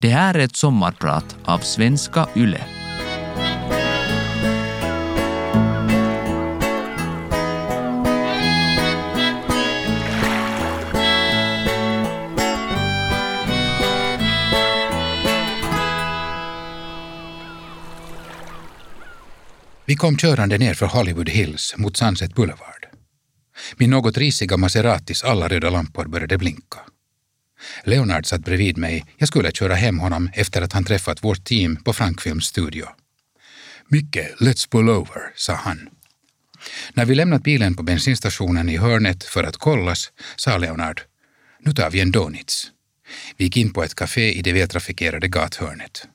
Det här är ett sommarprat av Svenska Yle. Vi kom körande ner för Hollywood Hills mot Sunset Boulevard. Min något risiga Maseratis alla röda lampor började blinka. Leonard satt bredvid mig. Jag skulle köra hem honom efter att han träffat vårt team på Frankfilms studio. Micke, let's pull over, sa han. När vi lämnat bilen på bensinstationen i hörnet för att kollas sa Leonard, nu tar vi en Donuts. Vi gick in på ett café i det vältrafikerade gathörnet.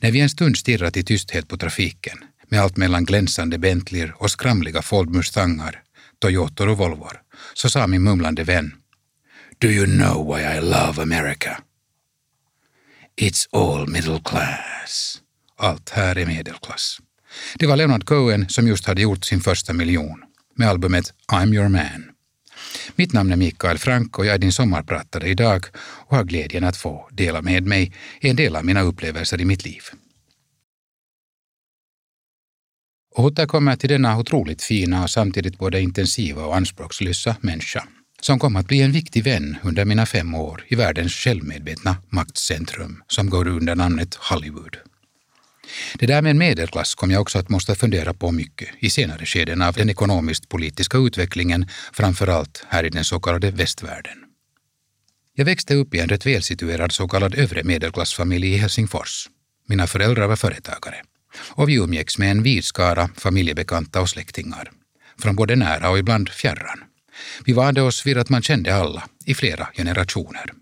När vi en stund stirrat i tysthet på trafiken, med allt mellan glänsande Bentleyer och skramliga Ford Mustangar, Toyotor och Volvor, så sa min mumlande vän Do you know why I love America? It's all middle class. Allt här är medelklass. Det var Leonard Cohen som just hade gjort sin första miljon med albumet I'm your man. Mitt namn är Mikael Frank och jag är din sommarpratare idag och har glädjen att få dela med mig en del av mina upplevelser i mitt liv. Och återkommer till denna otroligt fina och samtidigt både intensiva och anspråkslösa människa som kom att bli en viktig vän under mina fem år i världens självmedvetna maktcentrum som går under namnet Hollywood. Det där med en medelklass kom jag också att måste fundera på mycket i senare skeden av den ekonomiskt-politiska utvecklingen, framför allt här i den så kallade västvärlden. Jag växte upp i en rätt välsituerad så kallad övre medelklassfamilj i Helsingfors. Mina föräldrar var företagare och vi umgicks med en vid skara familjebekanta och släktingar, från både nära och ibland fjärran. Vi vande oss vid att man kände alla i flera generationer.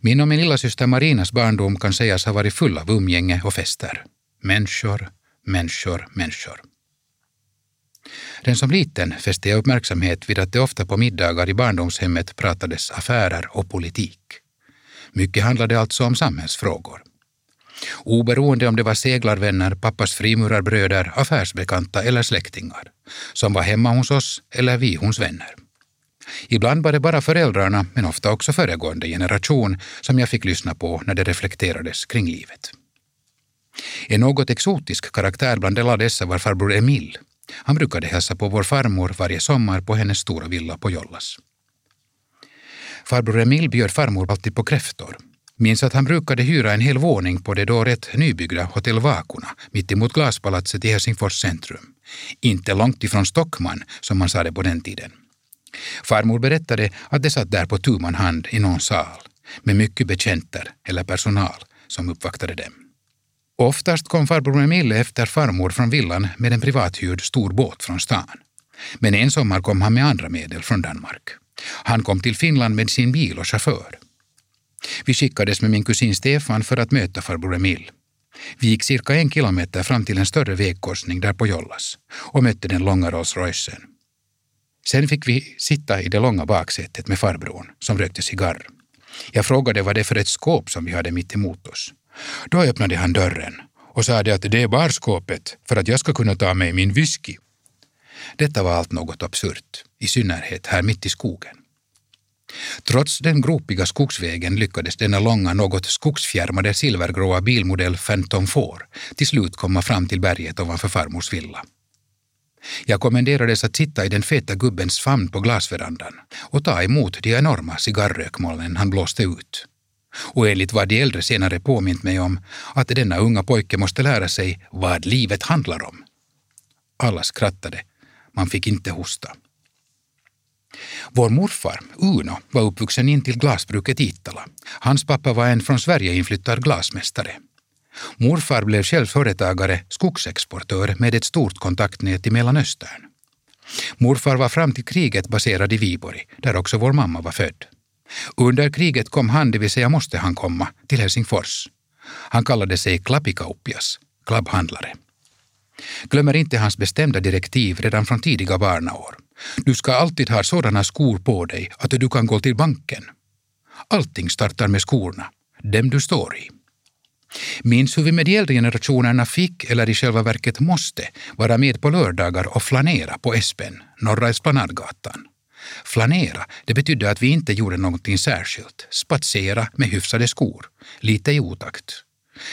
Min och min lillasyster Marinas barndom kan sägas ha varit full av umgänge och fester. Människor, människor, människor. Den som liten fäste jag uppmärksamhet vid att det ofta på middagar i barndomshemmet pratades affärer och politik. Mycket handlade alltså om samhällsfrågor. Oberoende om det var seglarvänner, pappas frimurarbröder, affärsbekanta eller släktingar, som var hemma hos oss eller vi hos vänner. Ibland var det bara föräldrarna, men ofta också föregående generation, som jag fick lyssna på när det reflekterades kring livet. En något exotisk karaktär bland alla dessa var farbror Emil. Han brukade hälsa på vår farmor varje sommar på hennes stora villa på Jollas. Farbror Emil bjöd farmor alltid på kräftor Minns att han brukade hyra en hel våning på det då rätt nybyggda Hotell Vakuna mittemot Glaspalatset i Helsingfors centrum. Inte långt ifrån Stockman, som man sa det på den tiden. Farmor berättade att de satt där på tu man hand i någon sal med mycket betjänter eller personal som uppvaktade dem. Oftast kom farbror Emil efter farmor från villan med en privathyrd stor båt från stan. Men en sommar kom han med andra medel från Danmark. Han kom till Finland med sin bil och chaufför. Vi skickades med min kusin Stefan för att möta farbror Emil. Vi gick cirka en kilometer fram till en större vägkorsning där på Jollas och mötte den långa Rolls Roycen. Sen fick vi sitta i det långa baksätet med farbrorn som rökte cigarr. Jag frågade vad det är för ett skåp som vi hade mitt emot oss. Då öppnade han dörren och sade att det är barskåpet för att jag ska kunna ta mig min whisky. Detta var allt något absurt, i synnerhet här mitt i skogen. Trots den gropiga skogsvägen lyckades denna långa, något skogsfjärmade silvergråa bilmodell Phantom 4 till slut komma fram till berget ovanför farmors villa. Jag kommenderades att sitta i den feta gubbens famn på glasverandan och ta emot de enorma cigarrökmolnen han blåste ut. Och enligt vad de äldre senare påmint mig om, att denna unga pojke måste lära sig vad livet handlar om. Alla skrattade. Man fick inte hosta. Vår morfar, Uno, var uppvuxen in till glasbruket Iittala. Hans pappa var en från Sverige inflyttad glasmästare. Morfar blev själv företagare, skogsexportör med ett stort kontaktnät i Mellanöstern. Morfar var fram till kriget baserad i Viborg, där också vår mamma var född. Under kriget kom han, det vill säga måste han komma, till Helsingfors. Han kallade sig Klappikauppias, klubbhandlare. Glömmer inte hans bestämda direktiv redan från tidiga barnaår. Du ska alltid ha sådana skor på dig att du kan gå till banken. Allting startar med skorna, dem du står i. Minns hur vi med de äldre generationerna fick, eller i själva verket måste, vara med på lördagar och flanera på Espen, Norra Esplanadgatan. Flanera, det betydde att vi inte gjorde någonting särskilt. Spatsera med hyfsade skor, lite i otakt.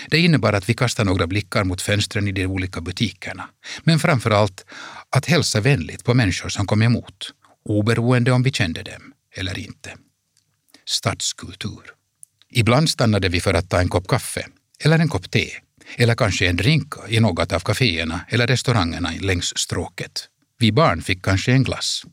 Det innebar att vi kastade några blickar mot fönstren i de olika butikerna, men framför allt att hälsa vänligt på människor som kom emot, oberoende om vi kände dem eller inte. Stadskultur. Ibland stannade vi för att ta en kopp kaffe eller en kopp te eller kanske en drink i något av kaféerna eller restaurangerna längs stråket. Vi barn fick kanske en glass.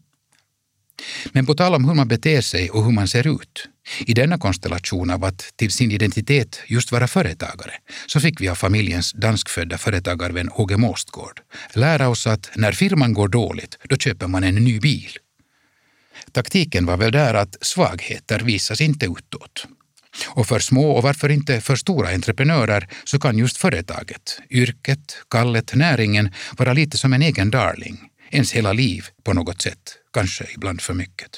Men på tal om hur man beter sig och hur man ser ut, i denna konstellation av att till sin identitet just vara företagare, så fick vi av familjens danskfödda företagarvän Åge Måstgård lära oss att när firman går dåligt, då köper man en ny bil. Taktiken var väl där att svagheter visas inte utåt. Och för små och varför inte för stora entreprenörer så kan just företaget, yrket, kallet, näringen vara lite som en egen darling, ens hela liv på något sätt, kanske ibland för mycket.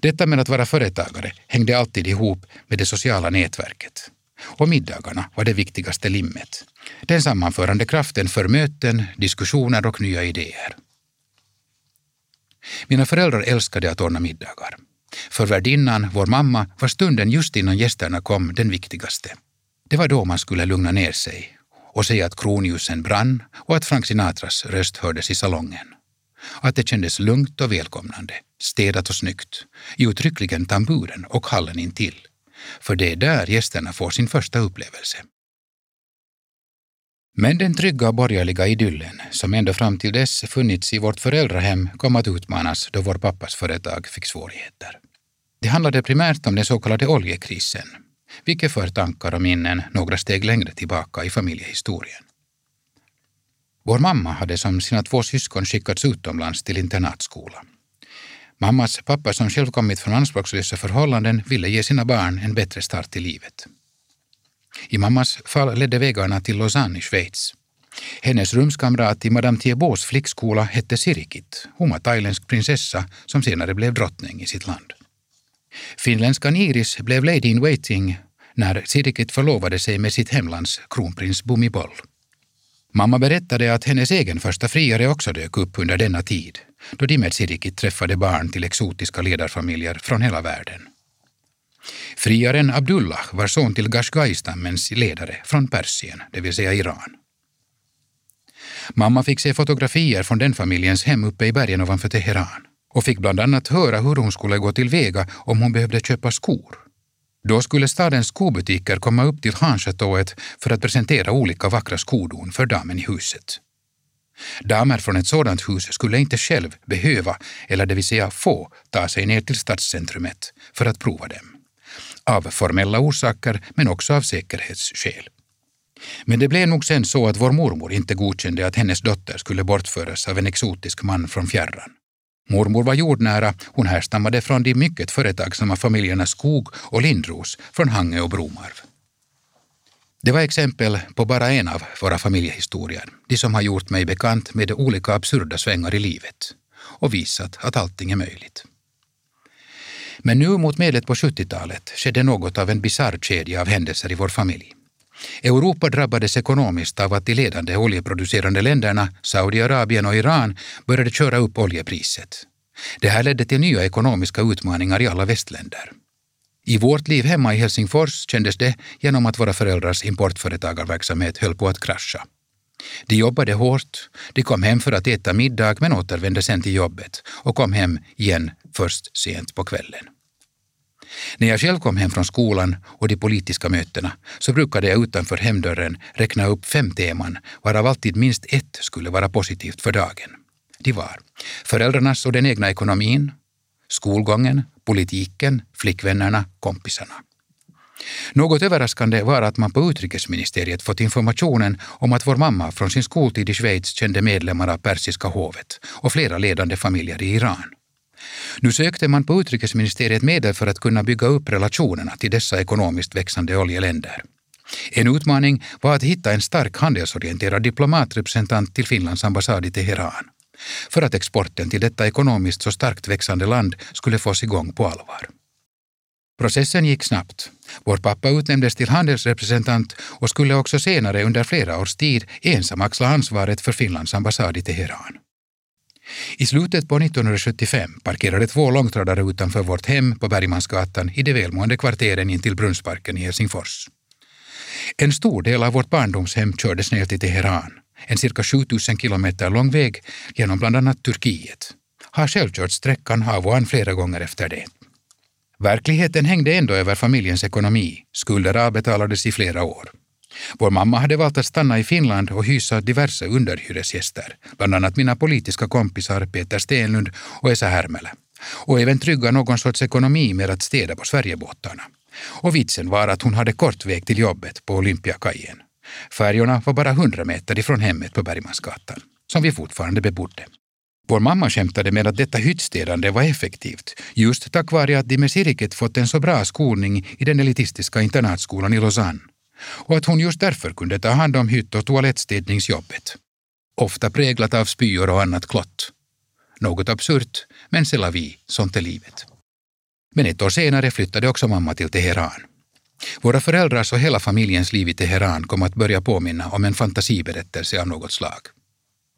Detta med att vara företagare hängde alltid ihop med det sociala nätverket. Och middagarna var det viktigaste limmet. Den sammanförande kraften för möten, diskussioner och nya idéer. Mina föräldrar älskade att ordna middagar. För värdinnan, vår mamma, var stunden just innan gästerna kom den viktigaste. Det var då man skulle lugna ner sig och säga att kronljusen brann och att Frank Sinatras röst hördes i salongen. Att det kändes lugnt och välkomnande, städat och snyggt, uttryckligen tamburen och hallen intill. För det är där gästerna får sin första upplevelse. Men den trygga borgerliga idyllen, som ända fram till dess funnits i vårt föräldrahem, kom att utmanas då vår pappas företag fick svårigheter. Det handlade primärt om den så kallade oljekrisen, vilket för tankar och minnen några steg längre tillbaka i familjehistorien. Vår mamma hade som sina två syskon skickats utomlands till internatskola. Mammas pappa som själv kommit från anspråkslösa förhållanden ville ge sina barn en bättre start i livet. I mammas fall ledde vägarna till Lausanne i Schweiz. Hennes rumskamrat i Madame Thiebaus flickskola hette Sirikit. Hon var thailändsk prinsessa som senare blev drottning i sitt land. Finländskan Iris blev lady in waiting när Sirikit förlovade sig med sitt hemlands kronprins Bhumibol. Mamma berättade att hennes egen första friare också dök upp under denna tid, då de med Sirikit träffade barn till exotiska ledarfamiljer från hela världen. Friaren Abdullah var son till Gashgai-stammens ledare från Persien, det vill säga Iran. Mamma fick se fotografier från den familjens hem uppe i bergen ovanför Teheran och fick bland annat höra hur hon skulle gå tillväga om hon behövde köpa skor. Då skulle stadens skobutiker komma upp till Hanschatået för att presentera olika vackra skodon för damen i huset. Damer från ett sådant hus skulle inte själv behöva, eller det vill säga få, ta sig ner till stadscentrumet för att prova dem. Av formella orsaker, men också av säkerhetsskäl. Men det blev nog sen så att vår mormor inte godkände att hennes dotter skulle bortföras av en exotisk man från fjärran. Mormor var jordnära, hon härstammade från de mycket företagsamma familjerna Skog och Lindros från Hangö och Bromarv. Det var exempel på bara en av våra familjehistorier, de som har gjort mig bekant med olika absurda svängar i livet och visat att allting är möjligt. Men nu mot medlet på 70-talet skedde något av en bisarr kedja av händelser i vår familj. Europa drabbades ekonomiskt av att de ledande oljeproducerande länderna, Saudiarabien och Iran, började köra upp oljepriset. Det här ledde till nya ekonomiska utmaningar i alla västländer. I vårt liv hemma i Helsingfors kändes det genom att våra föräldrars importföretagarverksamhet höll på att krascha. De jobbade hårt, de kom hem för att äta middag men återvände sen till jobbet och kom hem igen först sent på kvällen. När jag själv kom hem från skolan och de politiska mötena så brukade jag utanför hemdörren räkna upp fem teman varav alltid minst ett skulle vara positivt för dagen. De var föräldrarnas och den egna ekonomin, skolgången, politiken, flickvännerna, kompisarna. Något överraskande var att man på utrikesministeriet fått informationen om att vår mamma från sin skoltid i Schweiz kände medlemmar av persiska hovet och flera ledande familjer i Iran. Nu sökte man på utrikesministeriet medel för att kunna bygga upp relationerna till dessa ekonomiskt växande oljeländer. En utmaning var att hitta en stark handelsorienterad diplomatrepresentant till Finlands ambassad i Teheran för att exporten till detta ekonomiskt så starkt växande land skulle fås igång på allvar. Processen gick snabbt. Vår pappa utnämndes till handelsrepresentant och skulle också senare under flera års tid ensam axla ansvaret för Finlands ambassad i Teheran. I slutet på 1975 parkerade två långtradare utanför vårt hem på Bergmansgatan i de välmående kvarteren intill Brunnsparken i Helsingfors. En stor del av vårt barndomshem kördes ner till Teheran, en cirka 7000 kilometer lång väg genom bland annat Turkiet. Har själv kört sträckan av och an flera gånger efter det. Verkligheten hängde ändå över familjens ekonomi. Skulder avbetalades i flera år. Vår mamma hade valt att stanna i Finland och hysa diverse underhyresgäster, bland annat mina politiska kompisar Peter Stenlund och Esa Härmälä, och även trygga någon sorts ekonomi med att städa på Sverigebåtarna. Och vitsen var att hon hade kort väg till jobbet på Olympiakajen. Färjorna var bara hundra meter ifrån hemmet på Bergmansgatan, som vi fortfarande bebodde. Vår mamma skämtade med att detta hyttstädande var effektivt, just tack vare att de med cirket fått en så bra skolning i den elitistiska internatskolan i Lausanne och att hon just därför kunde ta hand om hytt och toalettstädningsjobbet. Ofta präglat av spyor och annat klott. Något absurt, men c'est la vie, sånt är livet. Men ett år senare flyttade också mamma till Teheran. Våra föräldrars och hela familjens liv i Teheran kom att börja påminna om en fantasiberättelse av något slag.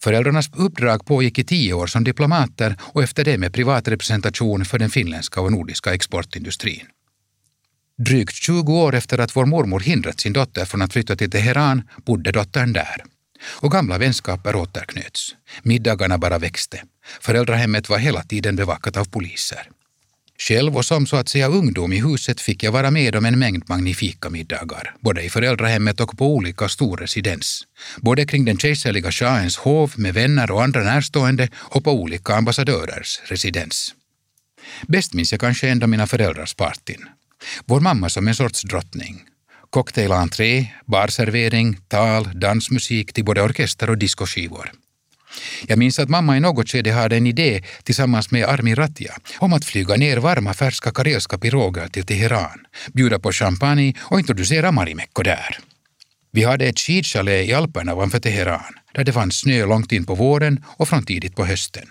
Föräldrarnas uppdrag pågick i tio år som diplomater och efter det med privatrepresentation för den finländska och nordiska exportindustrin. Drygt 20 år efter att vår mormor hindrat sin dotter från att flytta till Teheran bodde dottern där. Och gamla vänskaper återknöts. Middagarna bara växte. Föräldrahemmet var hela tiden bevakat av poliser. Själv och som så att säga ungdom i huset fick jag vara med om en mängd magnifika middagar, både i föräldrahemmet och på olika storresidens. Både kring den kejserliga shahens hov med vänner och andra närstående och på olika ambassadörers residens. Bäst minns jag kanske ändå mina föräldrars partyn. Vår mamma som en sorts drottning. Cocktailentré, barservering, tal, dansmusik till både orkester och diskoskivor. Jag minns att mamma i något skede hade en idé tillsammans med Armin Ratia om att flyga ner varma färska karelska piroger till Teheran, bjuda på champagne och introducera Marimekko där. Vi hade ett skidchalet i Alperna ovanför Teheran där det fanns snö långt in på våren och från tidigt på hösten.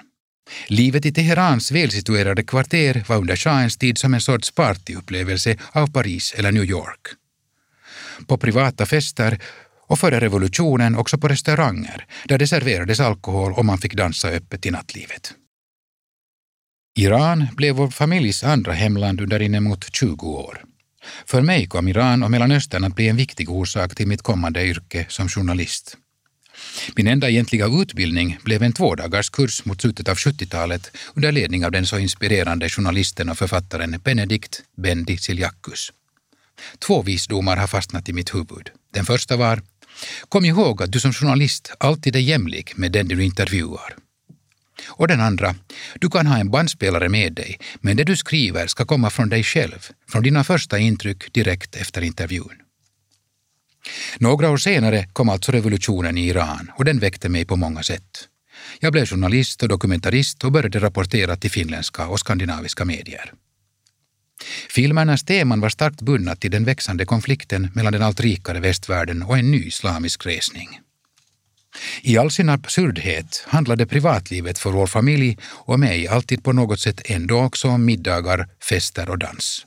Livet i Teherans välsituerade kvarter var under shahens tid som en sorts partyupplevelse av Paris eller New York. På privata fester och före revolutionen också på restauranger där det serverades alkohol och man fick dansa öppet i nattlivet. Iran blev vår familjs andra hemland under inemot 20 år. För mig kom Iran och Mellanöstern att bli en viktig orsak till mitt kommande yrke som journalist. Min enda egentliga utbildning blev en tvådagarskurs mot slutet av 70-talet under ledning av den så inspirerande journalisten och författaren Benedikt Bendi Siljakus. Två visdomar har fastnat i mitt huvud. Den första var Kom ihåg att du som journalist alltid är jämlik med den du intervjuar. Och den andra, du kan ha en bandspelare med dig, men det du skriver ska komma från dig själv, från dina första intryck direkt efter intervjun. Några år senare kom alltså revolutionen i Iran och den väckte mig på många sätt. Jag blev journalist och dokumentarist och började rapportera till finländska och skandinaviska medier. Filmernas teman var starkt bundna till den växande konflikten mellan den allt rikare västvärlden och en ny islamisk resning. I all sin absurdhet handlade privatlivet för vår familj och mig alltid på något sätt ändå också om middagar, fester och dans.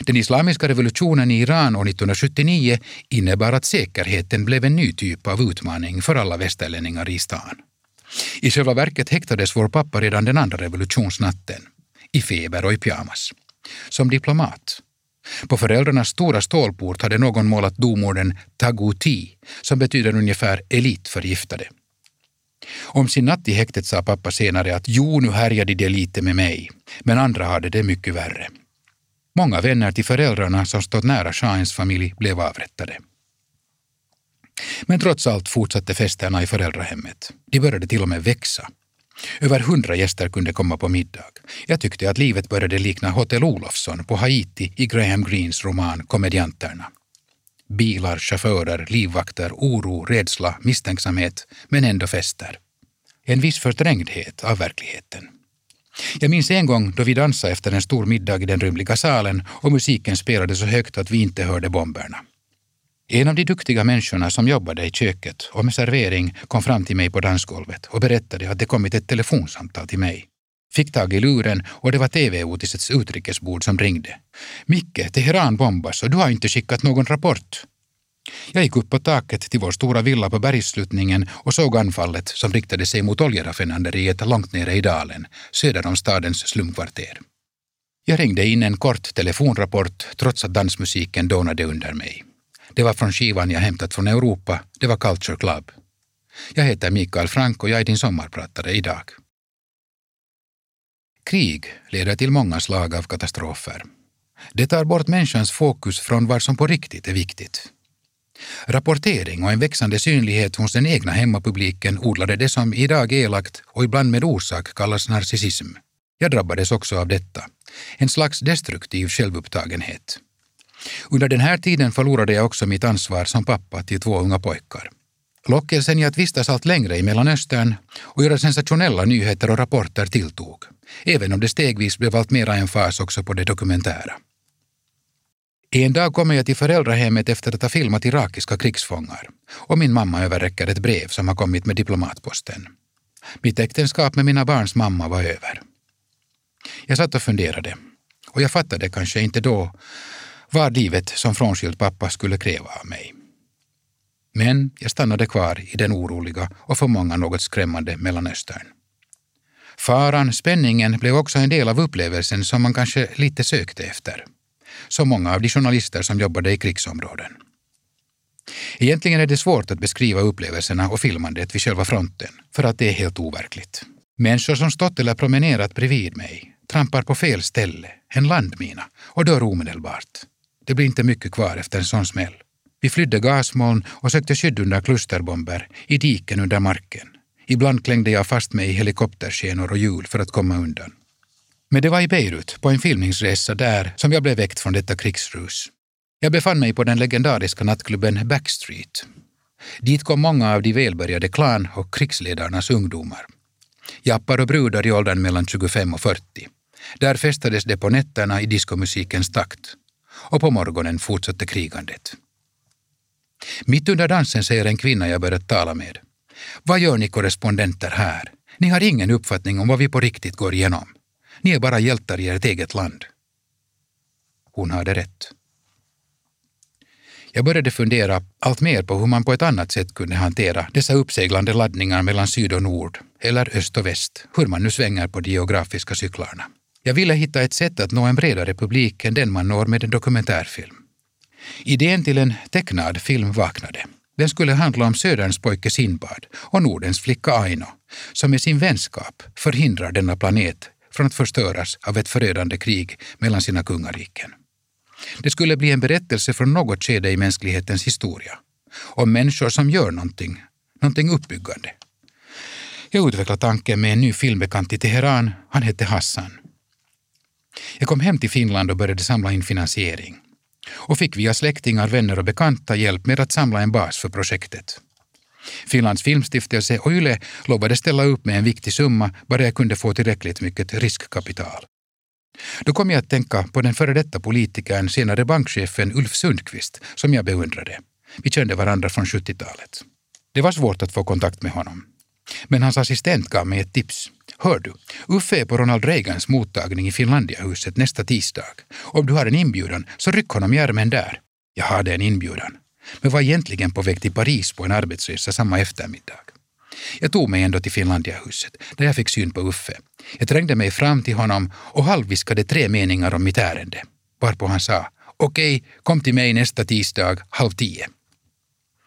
Den islamiska revolutionen i Iran år 1979 innebar att säkerheten blev en ny typ av utmaning för alla västerlänningar i stan. I själva verket häktades vår pappa redan den andra revolutionsnatten, i feber och i pyjamas. Som diplomat. På föräldrarnas stora stålport hade någon målat domorden Taguti, som betyder ungefär elitförgiftade. Om sin natt i häktet sa pappa senare att jo, nu härjade de lite med mig, men andra hade det mycket värre. Många vänner till föräldrarna som stått nära shahens familj blev avrättade. Men trots allt fortsatte festerna i föräldrahemmet. De började till och med växa. Över hundra gäster kunde komma på middag. Jag tyckte att livet började likna Hotell Olofsson på Haiti i Graham Greens roman Komedianterna. Bilar, chaufförer, livvakter, oro, rädsla, misstänksamhet, men ändå fester. En viss förträngdhet av verkligheten. Jag minns en gång då vi dansade efter en stor middag i den rymliga salen och musiken spelade så högt att vi inte hörde bomberna. En av de duktiga människorna som jobbade i köket och med servering kom fram till mig på dansgolvet och berättade att det kommit ett telefonsamtal till mig. Fick tag i luren och det var TV-Otisets utrikesbord som ringde. Micke, Teheran bombas och du har inte skickat någon rapport. Jag gick upp på taket till vår stora villa på bergssluttningen och såg anfallet som riktade sig mot oljeraffinaderiet långt nere i dalen, söder om stadens slumkvarter. Jag ringde in en kort telefonrapport trots att dansmusiken dånade under mig. Det var från skivan jag hämtat från Europa, det var Culture Club. Jag heter Mikael Frank och jag är din sommarpratare idag. Krig leder till många slag av katastrofer. Det tar bort människans fokus från vad som på riktigt är viktigt. Rapportering och en växande synlighet hos den egna hemmapubliken odlade det som idag elakt och ibland med orsak kallas narcissism. Jag drabbades också av detta, en slags destruktiv självupptagenhet. Under den här tiden förlorade jag också mitt ansvar som pappa till två unga pojkar. Lockelsen i att vistas allt längre i Mellanöstern och göra sensationella nyheter och rapporter tilltog, även om det stegvis blev allt mera en fas också på det dokumentära. En dag kommer jag till föräldrahemmet efter att ha filmat irakiska krigsfångar och min mamma överräcker ett brev som har kommit med diplomatposten. Mitt äktenskap med mina barns mamma var över. Jag satt och funderade och jag fattade kanske inte då vad livet som frånskild pappa skulle kräva av mig. Men jag stannade kvar i den oroliga och för många något skrämmande Mellanöstern. Faran, spänningen, blev också en del av upplevelsen som man kanske lite sökte efter. Så många av de journalister som jobbade i krigsområden. Egentligen är det svårt att beskriva upplevelserna och filmandet vid själva fronten, för att det är helt overkligt. Människor som stått eller promenerat bredvid mig trampar på fel ställe, en landmina, och dör omedelbart. Det blir inte mycket kvar efter en sån smäll. Vi flydde gasmoln och sökte skydd under klusterbomber, i diken under marken. Ibland klängde jag fast mig i helikopterskenor och hjul för att komma undan. Men det var i Beirut, på en filmningsresa där, som jag blev väckt från detta krigsrus. Jag befann mig på den legendariska nattklubben Backstreet. Dit kom många av de välbärgade klan och krigsledarnas ungdomar. Jappar och brudar i åldern mellan 25 och 40. Där festades det på nätterna i diskomusikens takt. Och på morgonen fortsatte krigandet. Mitt under dansen säger en kvinna jag börjat tala med. Vad gör ni korrespondenter här? Ni har ingen uppfattning om vad vi på riktigt går igenom. Ni är bara hjältar i ert eget land. Hon hade rätt. Jag började fundera allt mer på hur man på ett annat sätt kunde hantera dessa uppseglande laddningar mellan syd och nord, eller öst och väst, hur man nu svänger på de geografiska cyklarna. Jag ville hitta ett sätt att nå en bredare publik än den man når med en dokumentärfilm. Idén till en tecknad film vaknade. Den skulle handla om Söderns pojke Sinbad och Nordens flicka Aino, som med sin vänskap förhindrar denna planet från att förstöras av ett förödande krig mellan sina kungariken. Det skulle bli en berättelse från något skede i mänsklighetens historia. Om människor som gör någonting, någonting uppbyggande. Jag utvecklade tanken med en ny filmbekant i Teheran. Han hette Hassan. Jag kom hem till Finland och började samla in finansiering och fick via släktingar, vänner och bekanta hjälp med att samla en bas för projektet. Finlands filmstiftelse och YLE lovade ställa upp med en viktig summa bara jag kunde få tillräckligt mycket riskkapital. Då kom jag att tänka på den före detta politikern, senare bankchefen Ulf Sundqvist, som jag beundrade. Vi kände varandra från 70-talet. Det var svårt att få kontakt med honom. Men hans assistent gav mig ett tips. Hör du, Uffe är på Ronald Reagans mottagning i Finlandiahuset nästa tisdag. Om du har en inbjudan, så ryck honom i armen där. Jag hade en inbjudan, men var egentligen på väg till Paris på en arbetsresa samma eftermiddag. Jag tog mig ändå till Finlandiahuset, där jag fick syn på Uffe. Jag trängde mig fram till honom och halvviskade tre meningar om mitt ärende, varpå han sa Okej, kom till mig nästa tisdag halv tio.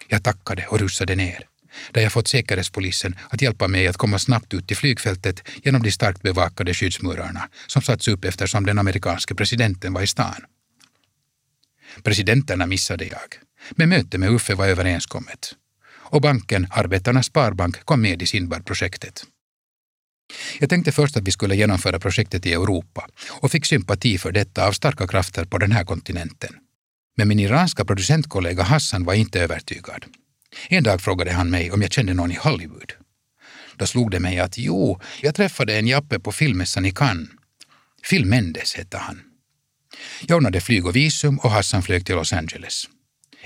Jag tackade och rusade ner där jag fått Säkerhetspolisen att hjälpa mig att komma snabbt ut till flygfältet genom de starkt bevakade skyddsmurarna som satts upp eftersom den amerikanske presidenten var i stan. Presidenterna missade jag, men mötet med Uffe var överenskommet. Och banken Arbetarnas Sparbank kom med i Sindbad-projektet. Jag tänkte först att vi skulle genomföra projektet i Europa och fick sympati för detta av starka krafter på den här kontinenten. Men min iranska producentkollega Hassan var inte övertygad. En dag frågade han mig om jag kände någon i Hollywood. Då slog det mig att jo, jag träffade en jappe på filmmässan i Cannes. Phil Mendes hette han. Jag ordnade flyg och visum och Hassan flög till Los Angeles.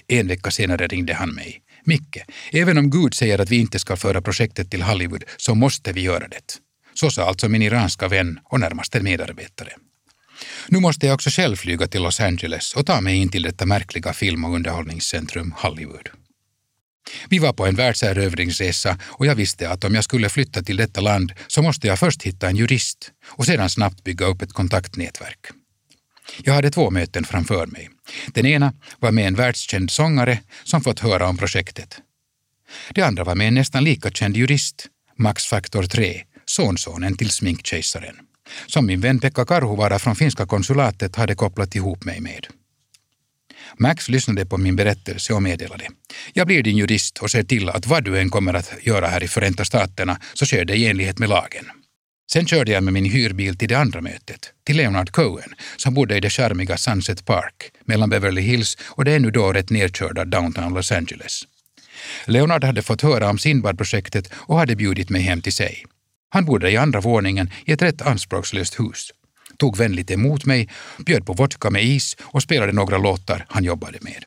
En vecka senare ringde han mig. Micke, även om Gud säger att vi inte ska föra projektet till Hollywood så måste vi göra det. Så sa alltså min iranska vän och närmaste medarbetare. Nu måste jag också själv flyga till Los Angeles och ta mig in till detta märkliga film och underhållningscentrum Hollywood. Vi var på en världserövringsresa och jag visste att om jag skulle flytta till detta land så måste jag först hitta en jurist och sedan snabbt bygga upp ett kontaktnätverk. Jag hade två möten framför mig. Den ena var med en världskänd sångare som fått höra om projektet. Det andra var med en nästan lika känd jurist, Max Factor 3, sonsonen till sminkkejsaren, som min vän Pekka Karhuvaara från finska konsulatet hade kopplat ihop mig med. Max lyssnade på min berättelse och meddelade. Jag blir din jurist och ser till att vad du än kommer att göra här i Förenta Staterna så sker det i enlighet med lagen. Sen körde jag med min hyrbil till det andra mötet, till Leonard Cohen, som bodde i det charmiga Sunset Park mellan Beverly Hills och det ännu då rätt nedkörda downtown Los Angeles. Leonard hade fått höra om Sindbad-projektet och hade bjudit mig hem till sig. Han bodde i andra våningen i ett rätt anspråkslöst hus tog vänligt emot mig, bjöd på vodka med is och spelade några låtar han jobbade med.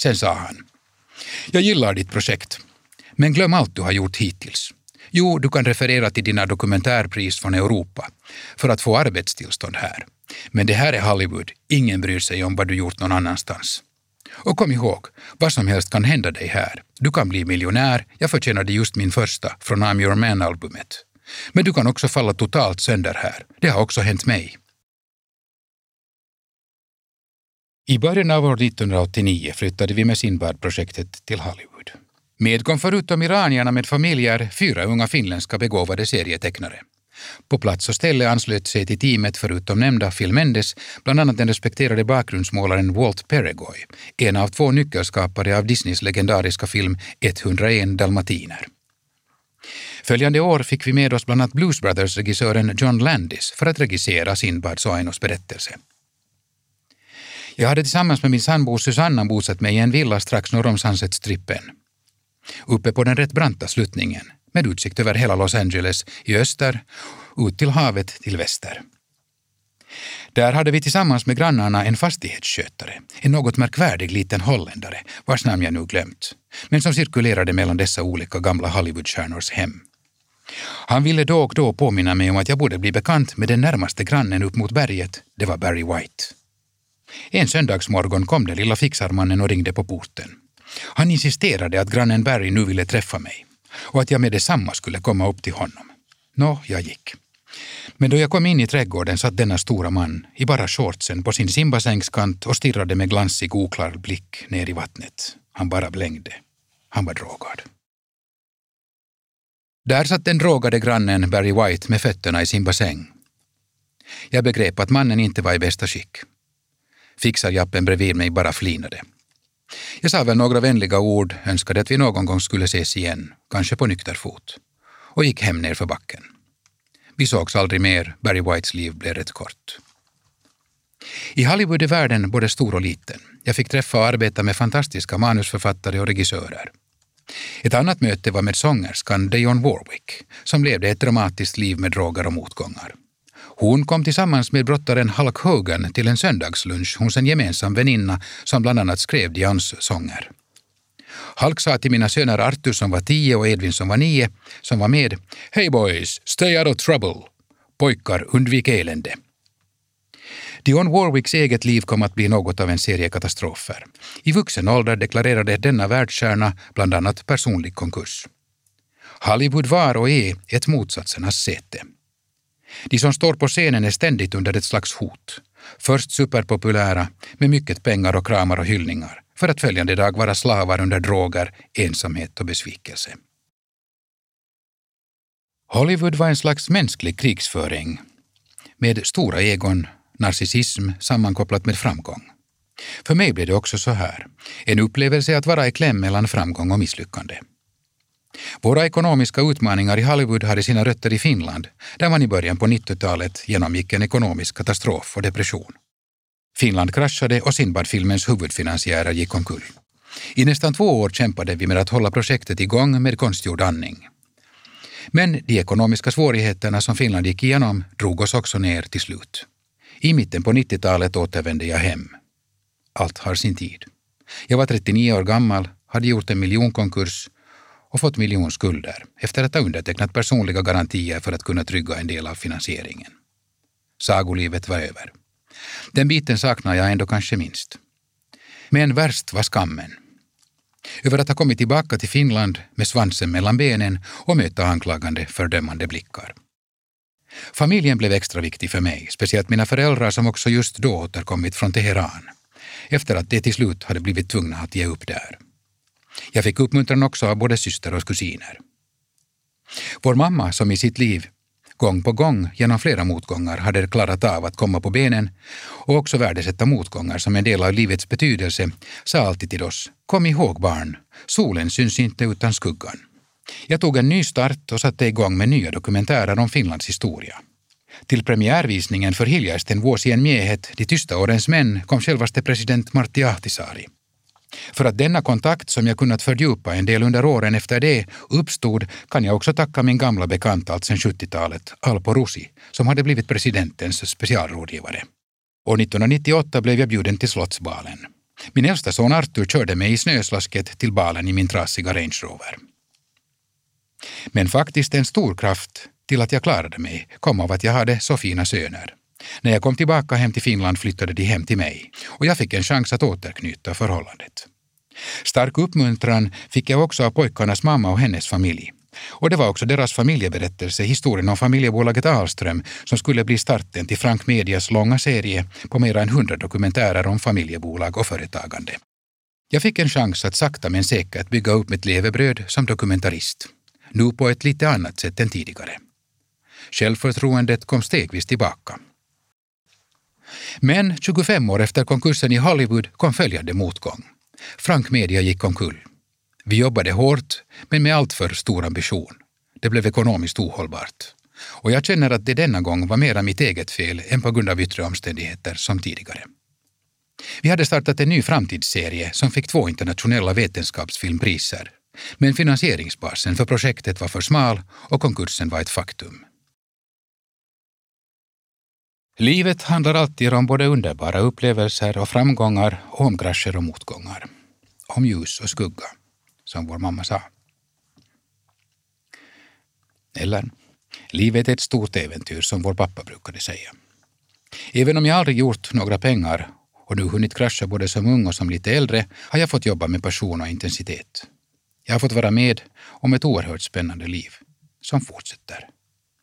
Sen sa han. Jag gillar ditt projekt, men glöm allt du har gjort hittills. Jo, du kan referera till dina dokumentärpris från Europa för att få arbetstillstånd här. Men det här är Hollywood, ingen bryr sig om vad du gjort någon annanstans. Och kom ihåg, vad som helst kan hända dig här. Du kan bli miljonär, jag förtjänade just min första från I'm your man-albumet. Men du kan också falla totalt sönder här. Det har också hänt mig. I början av år 1989 flyttade vi med Sinbad-projektet till Hollywood. Med kom förutom iranierna med familjer fyra unga finländska begåvade serietecknare. På plats och ställe anslöt sig till teamet förutom nämnda Phil Mendes bland annat den respekterade bakgrundsmålaren Walt Peregoy, en av två nyckelskapare av Disneys legendariska film 101 dalmatiner. Följande år fick vi med oss bland annat Blues Brothers-regissören John Landis för att regissera Sinbads och Ainos berättelse. Jag hade tillsammans med min sambo Susanna bosatt mig i en villa strax norr om Sunset-strippen. Uppe på den rätt branta sluttningen med utsikt över hela Los Angeles i öster, ut till havet till väster. Där hade vi tillsammans med grannarna en fastighetsskötare, en något märkvärdig liten holländare vars namn jag nu glömt, men som cirkulerade mellan dessa olika gamla Hollywoodstjärnors hem. Han ville då och då påminna mig om att jag borde bli bekant med den närmaste grannen upp mot berget, det var Barry White. En söndagsmorgon kom den lilla fixarmannen och ringde på porten. Han insisterade att grannen Barry nu ville träffa mig och att jag med detsamma skulle komma upp till honom. Nå, jag gick. Men då jag kom in i trädgården satt denna stora man i bara shortsen på sin simbassängskant och stirrade med glansig oklar blick ner i vattnet. Han bara blängde. Han var drogad. Där satt den drogade grannen Barry White med fötterna i sin bassäng. Jag begrep att mannen inte var i bästa skick. Fixarjappen bredvid mig bara flinade. Jag sa väl några vänliga ord, önskade att vi någon gång skulle ses igen, kanske på nykter fot, och gick hem ner för backen. Vi sågs aldrig mer, Barry Whites liv blev rätt kort. I Hollywood är världen både stor och liten. Jag fick träffa och arbeta med fantastiska manusförfattare och regissörer. Ett annat möte var med sångerskan Dionne Warwick, som levde ett dramatiskt liv med droger och motgångar. Hon kom tillsammans med brottaren Hulk Hogan till en söndagslunch hos en gemensam väninna som bland annat skrev Dians sånger. Hulk sa till mina söner Arthur som var tio och Edvin som var nio, som var med, Hey boys, stay out of trouble. Pojkar, undvik elände. Dionne Warwicks eget liv kom att bli något av en serie katastrofer. I vuxen ålder deklarerade denna världsstjärna bland annat personlig konkurs. Hollywood var och är ett motsatsernas säte. De som står på scenen är ständigt under ett slags hot. Först superpopulära, med mycket pengar och kramar och hyllningar, för att följande dag vara slavar under droger, ensamhet och besvikelse. Hollywood var en slags mänsklig krigsföring med stora egon, narcissism sammankopplat med framgång. För mig blev det också så här, en upplevelse att vara i kläm mellan framgång och misslyckande. Våra ekonomiska utmaningar i Hollywood hade sina rötter i Finland, där man i början på 90-talet genomgick en ekonomisk katastrof och depression. Finland kraschade och Sinbad-filmens huvudfinansiärer gick omkull. I nästan två år kämpade vi med att hålla projektet igång med konstgjord andning. Men de ekonomiska svårigheterna som Finland gick igenom drog oss också ner till slut. I mitten på 90-talet återvände jag hem. Allt har sin tid. Jag var 39 år gammal, hade gjort en miljonkonkurs och fått miljonskulder efter att ha undertecknat personliga garantier för att kunna trygga en del av finansieringen. Sagolivet var över. Den biten saknar jag ändå kanske minst. Men värst var skammen. Över att ha kommit tillbaka till Finland med svansen mellan benen och möta anklagande, fördömande blickar. Familjen blev extra viktig för mig, speciellt mina föräldrar som också just då återkommit från Teheran, efter att de till slut hade blivit tvungna att ge upp där. Jag fick uppmuntran också av både syster och kusiner. Vår mamma, som i sitt liv gång på gång genom flera motgångar hade klarat av att komma på benen och också värdesätta motgångar som en del av livets betydelse, sa alltid till oss Kom ihåg barn, solen syns inte utan skuggan. Jag tog en ny start och satte igång med nya dokumentärer om Finlands historia. Till premiärvisningen för Hiljaisten vuosien miehet, De tysta årens män, kom självaste president Martti Ahtisaari. För att denna kontakt, som jag kunnat fördjupa en del under åren efter det, uppstod kan jag också tacka min gamla bekant allt sedan 70-talet, Alpo Rusi, som hade blivit presidentens specialrådgivare. År 1998 blev jag bjuden till Slottsbalen. Min äldsta son Arthur körde mig i snöslasket till balen i min trasiga Range Rover. Men faktiskt en stor kraft till att jag klarade mig kom av att jag hade så fina söner. När jag kom tillbaka hem till Finland flyttade de hem till mig och jag fick en chans att återknyta förhållandet. Stark uppmuntran fick jag också av pojkarnas mamma och hennes familj. Och det var också deras familjeberättelse, historien om familjebolaget Ahlström, som skulle bli starten till Frank Medias långa serie på mer än hundra dokumentärer om familjebolag och företagande. Jag fick en chans att sakta men säkert bygga upp mitt levebröd som dokumentarist. Nu på ett lite annat sätt än tidigare. Självförtroendet kom stegvis tillbaka. Men 25 år efter konkursen i Hollywood kom följande motgång. Frank Media gick omkull. Vi jobbade hårt, men med alltför stor ambition. Det blev ekonomiskt ohållbart. Och jag känner att det denna gång var mera mitt eget fel än på grund av yttre omständigheter som tidigare. Vi hade startat en ny framtidsserie som fick två internationella vetenskapsfilmpriser. Men finansieringsbasen för projektet var för smal och konkursen var ett faktum. Livet handlar alltid om både underbara upplevelser och framgångar och om krascher och motgångar. Om ljus och skugga, som vår mamma sa. Eller, livet är ett stort äventyr som vår pappa brukade säga. Även om jag aldrig gjort några pengar och nu hunnit krascha både som ung och som lite äldre har jag fått jobba med passion och intensitet. Jag har fått vara med om ett oerhört spännande liv som fortsätter.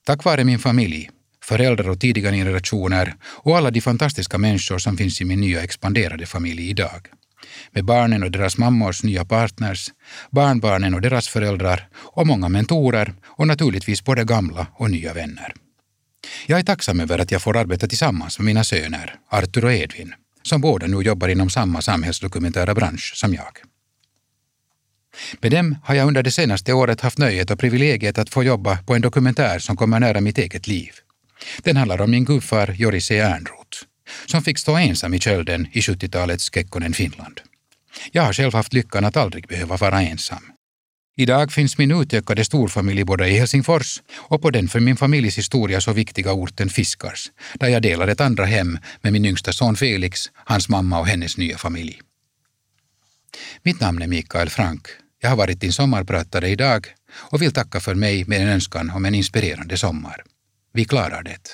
Tack vare min familj föräldrar och tidiga generationer och alla de fantastiska människor som finns i min nya expanderade familj idag. Med barnen och deras mammors nya partners, barnbarnen och deras föräldrar och många mentorer och naturligtvis både gamla och nya vänner. Jag är tacksam över att jag får arbeta tillsammans med mina söner, Artur och Edvin, som båda nu jobbar inom samma samhällsdokumentära bransch som jag. Med dem har jag under det senaste året haft nöjet och privilegiet att få jobba på en dokumentär som kommer nära mitt eget liv. Den handlar om min gudfar Joris E. Ernroth, som fick stå ensam i kölden i 70-talets Kekkonen Finland. Jag har själv haft lyckan att aldrig behöva vara ensam. Idag finns min utökade storfamilj både i Helsingfors och på den för min familjs historia så viktiga orten Fiskars, där jag delar ett andra hem med min yngsta son Felix, hans mamma och hennes nya familj. Mitt namn är Mikael Frank. Jag har varit din sommarpratare idag och vill tacka för mig med en önskan om en inspirerande sommar. Vi klarar det.